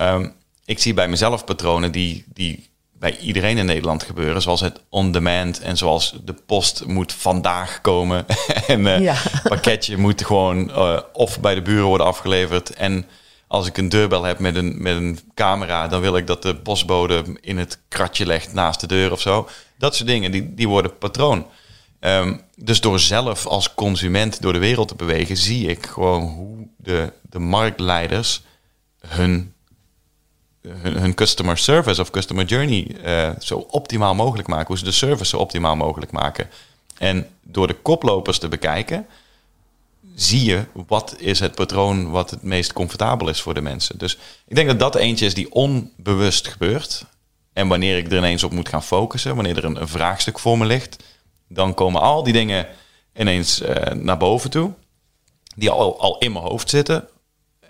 S2: Um, ik zie bij mezelf patronen die, die bij iedereen in Nederland gebeuren. Zoals het on-demand en zoals de post moet vandaag komen. *laughs* en uh, ja. pakketje moet gewoon uh, of bij de buren worden afgeleverd. En als ik een deurbel heb met een, met een camera, dan wil ik dat de postbode in het kratje legt naast de deur of zo. Dat soort dingen, die, die worden patroon. Um, dus door zelf als consument door de wereld te bewegen, zie ik gewoon hoe de, de marktleiders hun hun, customer service of customer journey uh, zo optimaal mogelijk maken. Hoe ze de service zo optimaal mogelijk maken. En door de koplopers te bekijken, zie je wat is het patroon wat het meest comfortabel is voor de mensen. Dus ik denk dat dat eentje is die onbewust gebeurt. En wanneer ik er ineens op moet gaan focussen, wanneer er een, vraagstuk voor me ligt, dan komen al die dingen ineens uh, naar boven toe. Die al, al in mijn hoofd zitten.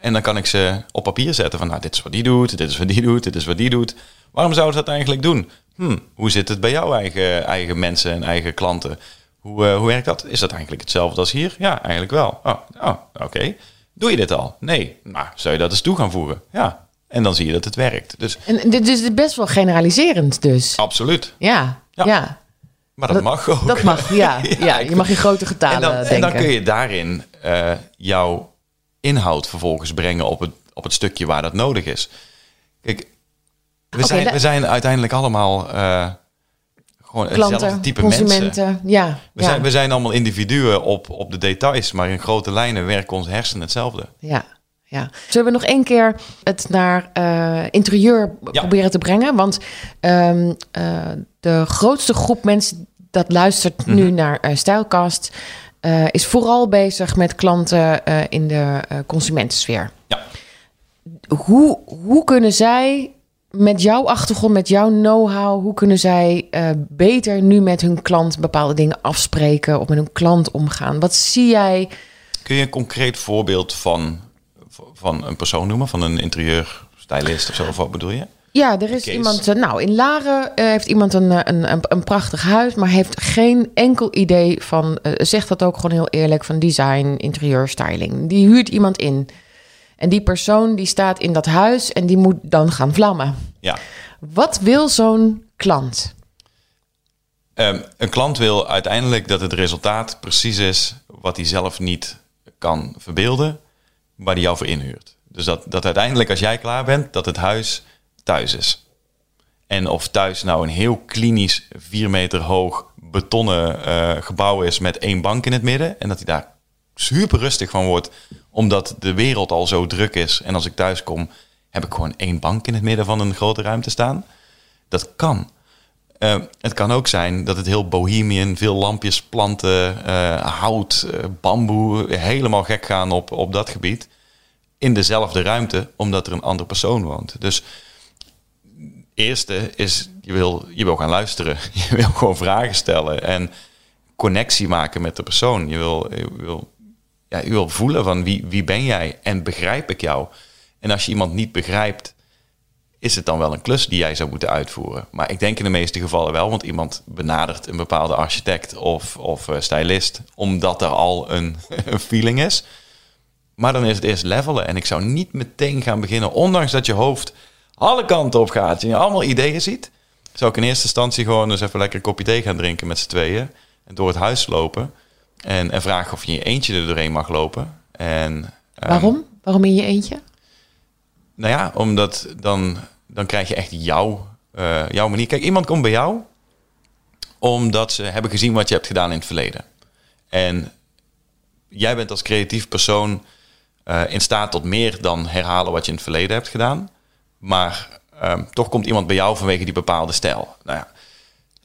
S2: En dan kan ik ze op papier zetten van, nou, dit is wat die doet, dit is wat die doet, dit is wat die doet. Waarom zouden ze dat eigenlijk doen? Hm, hoe zit het bij jouw eigen, eigen mensen en eigen klanten? Hoe, uh, hoe werkt dat? Is dat eigenlijk hetzelfde als hier? Ja, eigenlijk wel. Oh, oh oké. Doe je dit al? Nee. Maar nou, zou je dat eens toe gaan voegen? Ja. En dan zie je dat het werkt. Dus,
S1: en dit is best wel generaliserend dus.
S2: Absoluut.
S1: Ja, ja.
S2: Maar dat, mag ook.
S1: Dat mag, ja. *laughs* ja, je mag in grote getalen en
S2: dan,
S1: denken. En
S2: dan kun je daarin uh, jouw inhoud vervolgens brengen op het, op het stukje waar dat nodig is. Kijk, we, zijn, we zijn uiteindelijk allemaal uh, gewoon
S1: Klanten,
S2: hetzelfde type
S1: consumenten,
S2: mensen.
S1: Ja,
S2: we, Zijn, we zijn allemaal individuen op, op de details, maar in grote lijnen werken onze hersenen hetzelfde.
S1: Ja, ja. Zullen we nog één keer het naar uh, interieur
S2: Ja.
S1: proberen te brengen? Want um, uh, de grootste groep mensen dat luistert nu
S2: Mhm.
S1: naar uh, Stijlkast... Uh, is vooral bezig met klanten uh, in de uh, consumentensfeer.
S2: Ja.
S1: Hoe, hoe kunnen zij met jouw achtergrond, met jouw know-how, hoe kunnen zij beter nu met hun klant bepaalde dingen afspreken of met hun klant omgaan? Wat zie jij?
S2: Kun je een concreet voorbeeld van, van een persoon noemen, van een interieurstylist of zo? Of wat bedoel je?
S1: Ja, er is
S2: Case.
S1: iemand. uh, Nou, in Laren uh, heeft iemand een, een, een, een, prachtig huis, maar heeft geen enkel idee van. Uh, zegt dat ook gewoon heel eerlijk van design, interieur, styling. Die huurt iemand in. En die persoon die staat in dat huis en die moet dan gaan vlammen.
S2: Ja.
S1: Wat wil zo'n klant?
S2: Um, een klant wil uiteindelijk dat het resultaat precies is wat hij zelf niet kan verbeelden, waar hij jou voor inhuurt. Dus dat, dat uiteindelijk als jij klaar bent, dat het huis thuis is. En of thuis nou een heel klinisch, vier meter hoog betonnen uh, gebouw is met één bank in het midden. En dat hij daar super rustig van wordt, omdat de wereld al zo druk is. En als ik thuis kom, heb ik gewoon één bank in het midden van een grote ruimte staan. Dat kan. Uh, het kan ook zijn dat het heel bohemian, veel lampjes, planten, uh, hout, bamboe, helemaal gek gaan op, op dat gebied. In dezelfde ruimte, omdat er een andere persoon woont. Dus eerste is, je wil, je wil gaan luisteren. *laughs* Je wil gewoon vragen stellen en connectie maken met de persoon. Je wil, je wil, ja, je wil voelen van wie, wie ben jij en begrijp ik jou. En als je iemand niet begrijpt, is het dan wel een klus die jij zou moeten uitvoeren. Maar ik denk in de meeste gevallen wel, want iemand benadert een bepaalde architect of, of uh, stylist, omdat er al een, *laughs* een feeling is. Maar dan is het eerst levelen. En ik zou niet meteen gaan beginnen, ondanks dat je hoofd alle kanten op gaat en je allemaal ideeën ziet, zou ik in eerste instantie gewoon eens even lekker een kopje thee gaan drinken met z'n tweeën. En door het huis lopen. En, en vragen of je in je eentje er doorheen mag lopen. En,
S1: um, Waarom? Waarom in je eentje?
S2: Nou ja, omdat dan, dan krijg je echt jouw, uh, jouw manier. Kijk, iemand komt bij jou omdat ze hebben gezien wat je hebt gedaan in het verleden. En jij bent als creatief persoon uh, in staat tot meer dan herhalen wat je in het verleden hebt gedaan. Maar um, toch komt iemand bij jou vanwege die bepaalde stijl. Nou ja.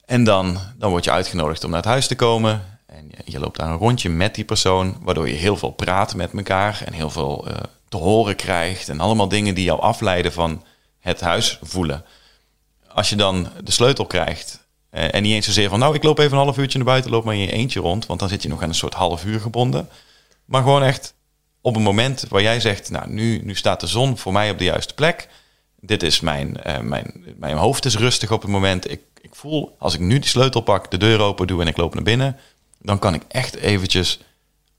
S2: En dan, dan word je uitgenodigd om naar het huis te komen. En je, loopt daar een rondje met die persoon, waardoor je heel veel praat met elkaar en heel veel uh, te horen krijgt. En allemaal dingen die jou afleiden van het huis voelen. Als je dan de sleutel krijgt uh, en niet eens zozeer van, nou, ik loop even een half uurtje naar buiten, loop maar in je eentje rond, want dan zit je nog aan een soort half uur gebonden. Maar gewoon echt op een moment waar jij zegt, nou, nu, nu staat de zon voor mij op de juiste plek dit is mijn, uh, mijn, mijn hoofd is rustig op het moment. Ik, ik voel, als ik nu die sleutel pak, de deur open doe en ik loop naar binnen, dan kan ik echt eventjes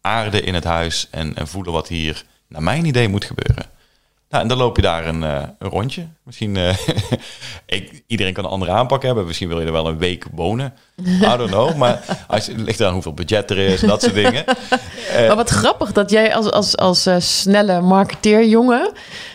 S2: aarden in het huis en, en voelen wat hier naar mijn idee moet gebeuren. Nou, en dan loop je daar een, uh, een rondje. Misschien, uh, *laughs* ik, iedereen kan een andere aanpak hebben. Misschien wil je er wel een week wonen. I don't know. Maar als, het ligt aan hoeveel budget er is, dat soort dingen.
S1: Maar wat grappig dat jij als, als, als snelle marketeerjongen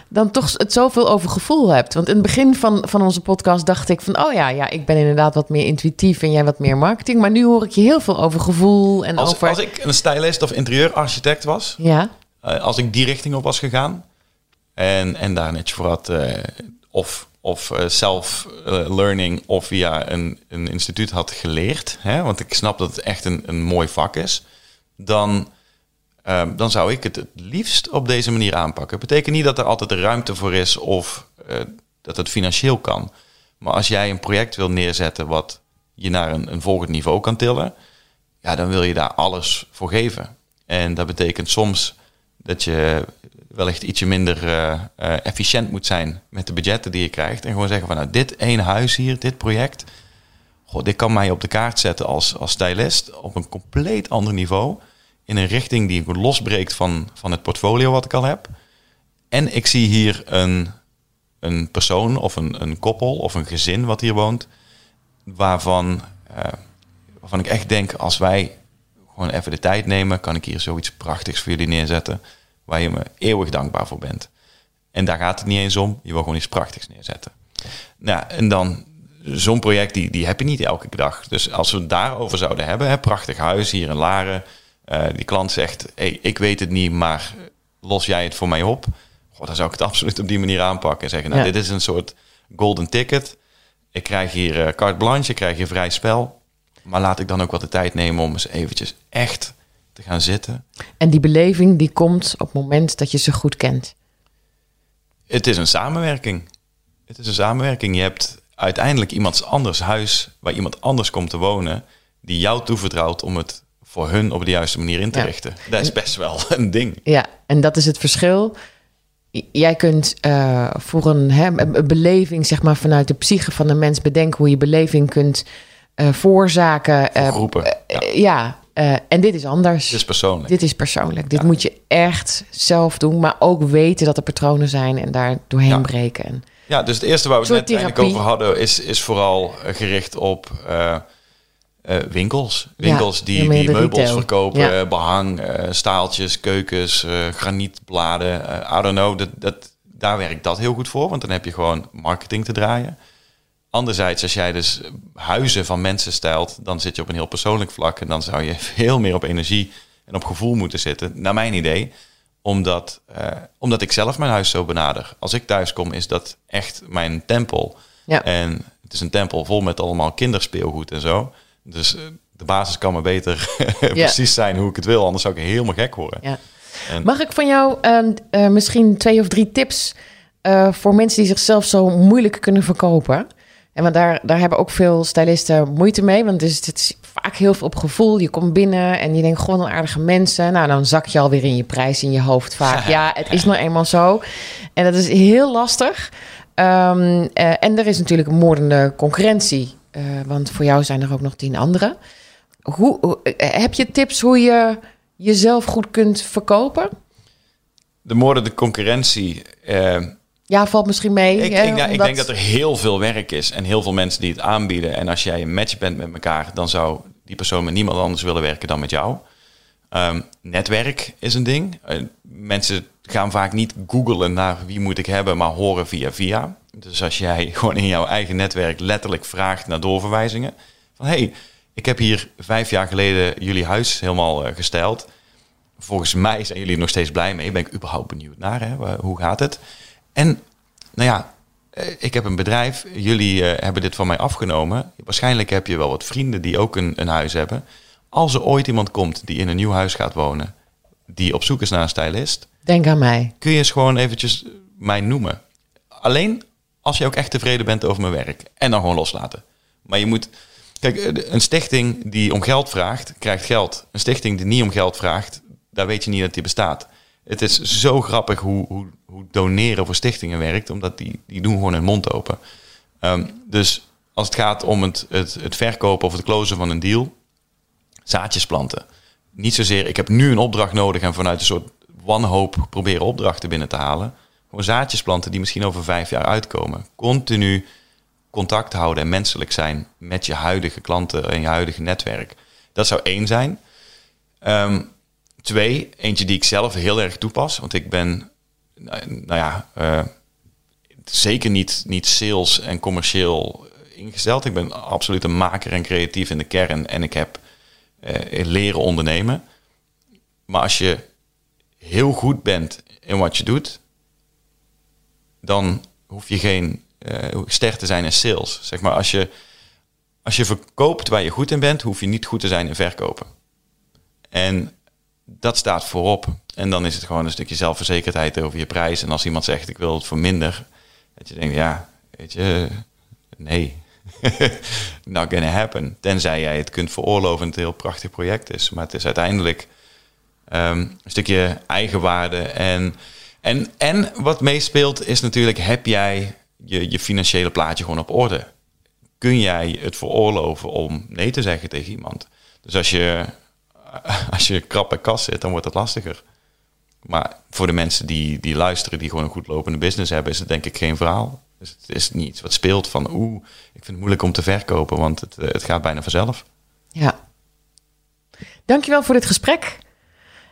S1: dan toch het zoveel over gevoel hebt. Want in het begin van, van onze podcast dacht ik van... oh ja, ja, ik ben inderdaad wat meer intuïtief en jij wat meer marketing. Maar nu hoor ik je heel veel over gevoel en
S2: als,
S1: over...
S2: Als ik een stylist of interieurarchitect was...
S1: Ja.
S2: Uh, als ik die richting op was gegaan... en, en daar net voor had... Uh, of of uh, self-learning of via een, een instituut had geleerd... Hè, want ik snap dat het echt een, een mooi vak is... dan... Uh, dan zou ik het het liefst op deze manier aanpakken. Het betekent niet dat er altijd ruimte voor is of uh, dat het financieel kan. Maar als jij een project wil neerzetten wat je naar een, een volgend niveau kan tillen, ja, dan wil je daar alles voor geven. En dat betekent soms dat je wellicht ietsje minder uh, efficiënt moet zijn met de budgetten die je krijgt. En gewoon zeggen van nou, dit één huis hier, dit project, goh, dit kan mij op de kaart zetten als, als stylist op een compleet ander niveau in een richting die losbreekt van, van het portfolio wat ik al heb. En ik zie hier een, een persoon of een, een koppel of een gezin wat hier woont, waarvan, uh, waarvan ik echt denk, als wij gewoon even de tijd nemen, kan ik hier zoiets prachtigs voor jullie neerzetten, waar je me eeuwig dankbaar voor bent. En daar gaat het niet eens om, je wil gewoon iets prachtigs neerzetten. Nou, en dan zo'n project, die, die heb je niet elke dag. Dus als we het daarover zouden hebben, hè, prachtig huis hier in Laren, uh, die klant zegt, hey, ik weet het niet, maar los jij het voor mij op? Goh, dan zou ik het *laughs* absoluut op die manier aanpakken. En zeggen, nou,
S1: Ja.
S2: dit is een soort golden ticket. Ik krijg hier eh, carte blanche, ik krijg hier vrij spel. Maar laat ik dan ook wat de tijd nemen om eens eventjes echt te gaan zitten.
S1: En die beleving die komt op het moment dat je ze goed kent.
S2: Het is een samenwerking. Het is een samenwerking. Je hebt uiteindelijk iemands anders huis waar iemand anders komt te wonen, die jou toevertrouwt om het voor hun op de juiste manier in te
S1: Ja.
S2: richten. Dat is best wel een ding.
S1: Ja, en dat is het verschil. Jij kunt eh, voor een, hè, een beleving, zeg maar, vanuit de psyche van de mens bedenken hoe je beleving kunt voorzaken. eh,
S2: Groepen. Ja.
S1: ja, en dit is anders.
S2: Het is persoonlijk.
S1: Dit is persoonlijk. Dit
S2: Ja.
S1: moet je echt zelf doen, maar ook weten dat er patronen zijn en daar doorheen breken. En,
S2: Ja, dus het eerste waar we het net eigenlijk over hadden, is, is vooral gericht op eh, winkels. Winkels
S1: Ja,
S2: die, die meubels
S1: retail.
S2: verkopen,
S1: Ja.
S2: eh, behang, eh, staaltjes, keukens, granietbladen. I don't know, dat, dat, daar werkt dat heel goed voor, want dan heb je gewoon marketing te draaien. Anderzijds, als jij dus huizen van mensen stelt, dan zit je op een heel persoonlijk vlak. En dan zou je *laughs* veel meer op energie en op gevoel moeten zitten, naar mijn idee. Omdat, omdat ik zelf mijn huis zo benader. Als ik thuis kom, is dat echt mijn tempel.
S1: ja.
S2: En het is een tempel vol met allemaal kinderspeelgoed en zo. Dus eh, de basis kan maar beter *laughs* precies zijn hoe ik het wil. Anders zou ik helemaal gek worden.
S1: Ja.
S2: En-
S1: Mag ik van jou ehm, eh, misschien twee of drie tips eh, voor mensen die zichzelf zo moeilijk kunnen verkopen? En want daar, daar hebben ook veel stylisten moeite mee. Want dus het is vaak heel veel op gevoel. Je komt binnen en je denkt gewoon een aardige mensen. Nou, dan zak je alweer in je prijs in je hoofd vaak. *laughs* Ja, het is nou eenmaal zo. En dat is heel lastig. Ehm, eh, en er is natuurlijk een moordende concurrentie. Eh, want voor jou zijn er ook nog tien anderen. Hoe, hoe- eh, heb je tips hoe je jezelf goed kunt verkopen?
S2: De moorden, de concurrentie. eh,
S1: Ja, valt misschien mee.
S2: ik,
S1: hè,
S2: ik,
S1: omdat-
S2: denk dat er heel veel werk is en heel veel mensen die het aanbieden. En als jij een match bent met elkaar, dan zou die persoon met niemand anders willen werken dan met jou. Ehm, netwerk is een ding. Mensen gaan vaak niet googlen naar wie moet ik hebben, maar horen via via. Dus als jij *laughs* gewoon in jouw eigen netwerk letterlijk vraagt naar doorverwijzingen. Van hey, ik heb hier vijf jaar geleden jullie huis helemaal eh, gestyled. Volgens mij zijn jullie er nog steeds blij mee. Ben ik überhaupt benieuwd naar. Hè? Hoe gaat het? En nou ja, eh, ik heb een bedrijf. Jullie eh, hebben dit van mij afgenomen. Waarschijnlijk heb je wel wat vrienden die ook een, een huis hebben. Als er ooit iemand komt die in een nieuw huis gaat wonen, die op zoek is naar een stylist,
S1: Denk aan mij.
S2: kun je eens gewoon eventjes mij noemen. Alleen als je ook echt tevreden bent over mijn werk. En dan gewoon loslaten. Maar je moet... Kijk, eh, een stichting die om geld vraagt, krijgt geld. Een stichting die niet om geld vraagt, daar weet je niet dat die bestaat. Het is zo grappig hoe, hoe, hoe doneren voor stichtingen werkt, omdat die, die doen gewoon hun mond open. Ehm, dus als het gaat om het, het, het verkopen of het closen van een deal, zaadjes planten. Niet zozeer, ik heb nu een opdracht nodig en vanuit een soort wanhoop proberen opdrachten binnen te halen. Gewoon zaadjes planten die misschien over vijf jaar uitkomen. Continu contact houden en menselijk zijn met je huidige klanten en je huidige netwerk. Dat zou één zijn. Ehm, twee, eentje die ik zelf heel erg toepas. Want ik ben, nou nou ja, eh, zeker niet, niet sales en commercieel ingesteld. Ik ben absoluut een maker en creatief in de kern. En ik heb eh, leren ondernemen. Maar als je heel goed bent in wat je doet, dan hoef je geen eh, ster te zijn in sales. Zeg maar, als je, als je verkoopt waar je goed in bent, hoef je niet goed te zijn in verkopen. En dat staat voorop. En dan is het gewoon een stukje zelfverzekerdheid over je prijs. En als iemand zegt, ik wil het voor minder, dat je denkt, ja, weet je, nee. *laughs* Not gonna happen. Tenzij jij het kunt veroorloven en het een heel prachtig project is. Maar het is uiteindelijk ehm, een stukje eigenwaarde. En, en, en wat meespeelt is natuurlijk, heb jij je, je financiële plaatje gewoon op orde? Kun jij het veroorloven om nee te zeggen tegen iemand? Dus als je, *laughs* als je krap bij kas zit, dan wordt het lastiger. Maar voor de mensen die, die luisteren, die gewoon een goed lopende business hebben, is het denk ik geen verhaal. Dus het is niet iets wat speelt van, oeh, ik vind het moeilijk om te verkopen, want het, eh, het gaat bijna vanzelf.
S1: Ja. Dankjewel voor dit gesprek.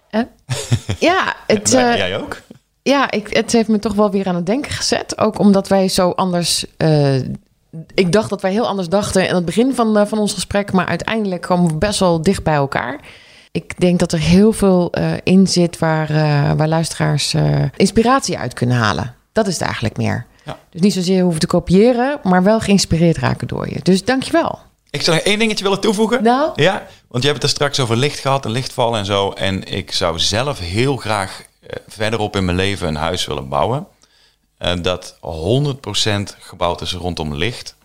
S1: Eh, *laughs* ja, het, eh,
S2: jij ook?
S1: Ja ik, het heeft me toch wel weer aan het denken gezet. Ook omdat wij zo anders... eh, ik dacht dat wij heel anders dachten in het begin van, eh, van ons gesprek... maar uiteindelijk komen we best wel dicht bij elkaar. ik denk dat er heel veel uh, in zit waar, waar luisteraars inspiratie uit kunnen halen. Dat is het eigenlijk meer. Ja. Dus niet zozeer hoeven te kopiëren, maar wel geïnspireerd raken door je. Dus dankjewel.
S2: Ik zou nog één dingetje willen toevoegen.
S1: Nou?
S2: Ja, want je hebt het er straks over licht gehad en lichtval en zo. En ik zou zelf heel graag verderop in mijn leven een huis willen bouwen. dat 100% gebouwd is rondom licht.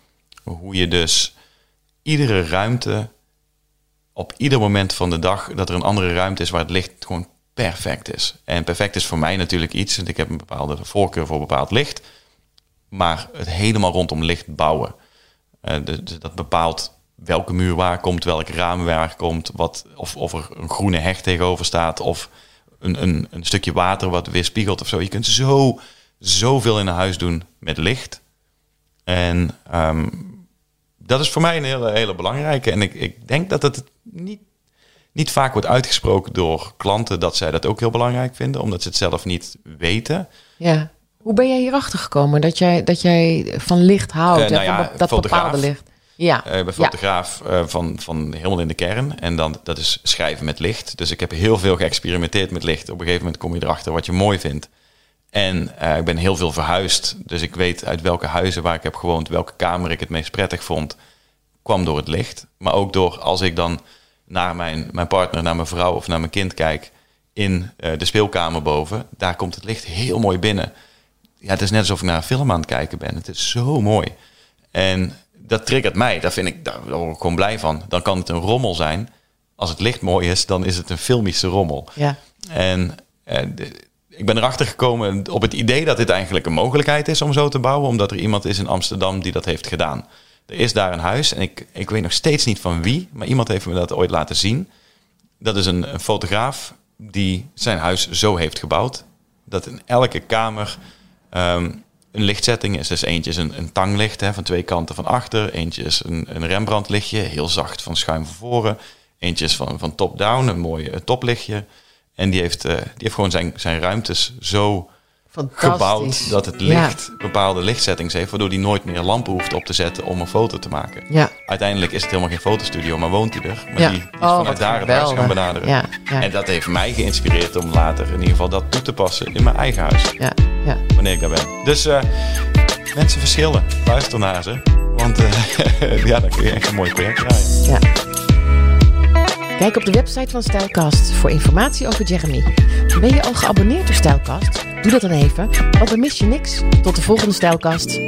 S2: Hoe je dus iedere ruimte op ieder moment van de dag dat er een andere ruimte is waar het licht gewoon perfect is. En perfect is voor mij natuurlijk iets, want ik heb een bepaalde voorkeur voor bepaald licht. Maar het helemaal rondom licht bouwen. Dus dat bepaalt welke muur waar komt, welk raam waar komt, wat, of, of er een groene heg tegenover staat, of een, een, een stukje water wat weer spiegelt of zo. Je kunt zo, zoveel in een huis doen met licht. En um, dat is voor mij een hele, hele belangrijke. En ik, ik denk dat het niet, niet vaak wordt uitgesproken door klanten dat zij dat ook heel belangrijk vinden, omdat ze het zelf niet weten.
S1: Ja. Hoe ben jij hierachter gekomen dat jij, dat jij van licht houdt? Uh, nou ja, dat bepaalde licht.
S2: Ja. Uh, ik ben fotograaf uh, van, van helemaal in de kern. En dan, dat is schrijven met licht. Dus ik heb heel veel geëxperimenteerd met licht. Op een gegeven moment kom je erachter wat je mooi vindt. En uh, ik ben heel veel verhuisd. Dus ik weet uit welke huizen waar ik heb gewoond, welke kamer ik het meest prettig vond, kwam door het licht. Maar ook door als ik dan naar mijn, mijn partner, naar mijn vrouw of naar mijn kind kijk in de speelkamer boven, daar komt het licht heel mooi binnen. Ja, het is net alsof ik naar een film aan het kijken ben. Het is zo mooi. En dat triggert mij. Daar, vind ik, daar word ik gewoon blij van. Dan kan het een rommel zijn. Als het licht mooi is, dan is het een filmische rommel.
S1: Ja.
S2: En uh, ik ben erachter gekomen op het idee dat dit eigenlijk een mogelijkheid is om zo te bouwen, omdat er iemand is in Amsterdam die dat heeft gedaan. Er is daar een huis en ik, ik weet nog steeds niet van wie, maar iemand heeft me dat ooit laten zien. Dat is een, een fotograaf die zijn huis zo heeft gebouwd dat in elke kamer um, een lichtzetting is. Dus eentje is een, een tanglicht hè, van twee kanten van achter, eentje is een, een Rembrandt lichtje, heel zacht van schuim van voren, eentje is van, van top-down, een mooi uh, toplichtje. En die heeft, uh, die heeft gewoon zijn, zijn ruimtes zo gebouwd dat het licht bepaalde lichtsettings heeft, waardoor hij nooit meer lampen hoeft op te zetten om een foto te maken.
S1: Ja.
S2: Uiteindelijk is het helemaal geen fotostudio, maar woont hij er. Maar die, die is oh, vanuit daar het huis gaan benaderen. En dat heeft mij geïnspireerd om later in ieder geval dat toe te passen in mijn eigen huis.
S1: Ja. Ja.
S2: Wanneer ik daar ben. Dus uh, mensen verschillen. Luister naar ze. Want uh, *laughs* ja, dan kun je echt een mooi project draaien.
S1: Ja. Kijk op de website van Stijlkast voor informatie over Jeremy. Ben je al geabonneerd op Stijlkast? Doe dat dan even, want dan mis je niks. Tot de volgende Stijlkast.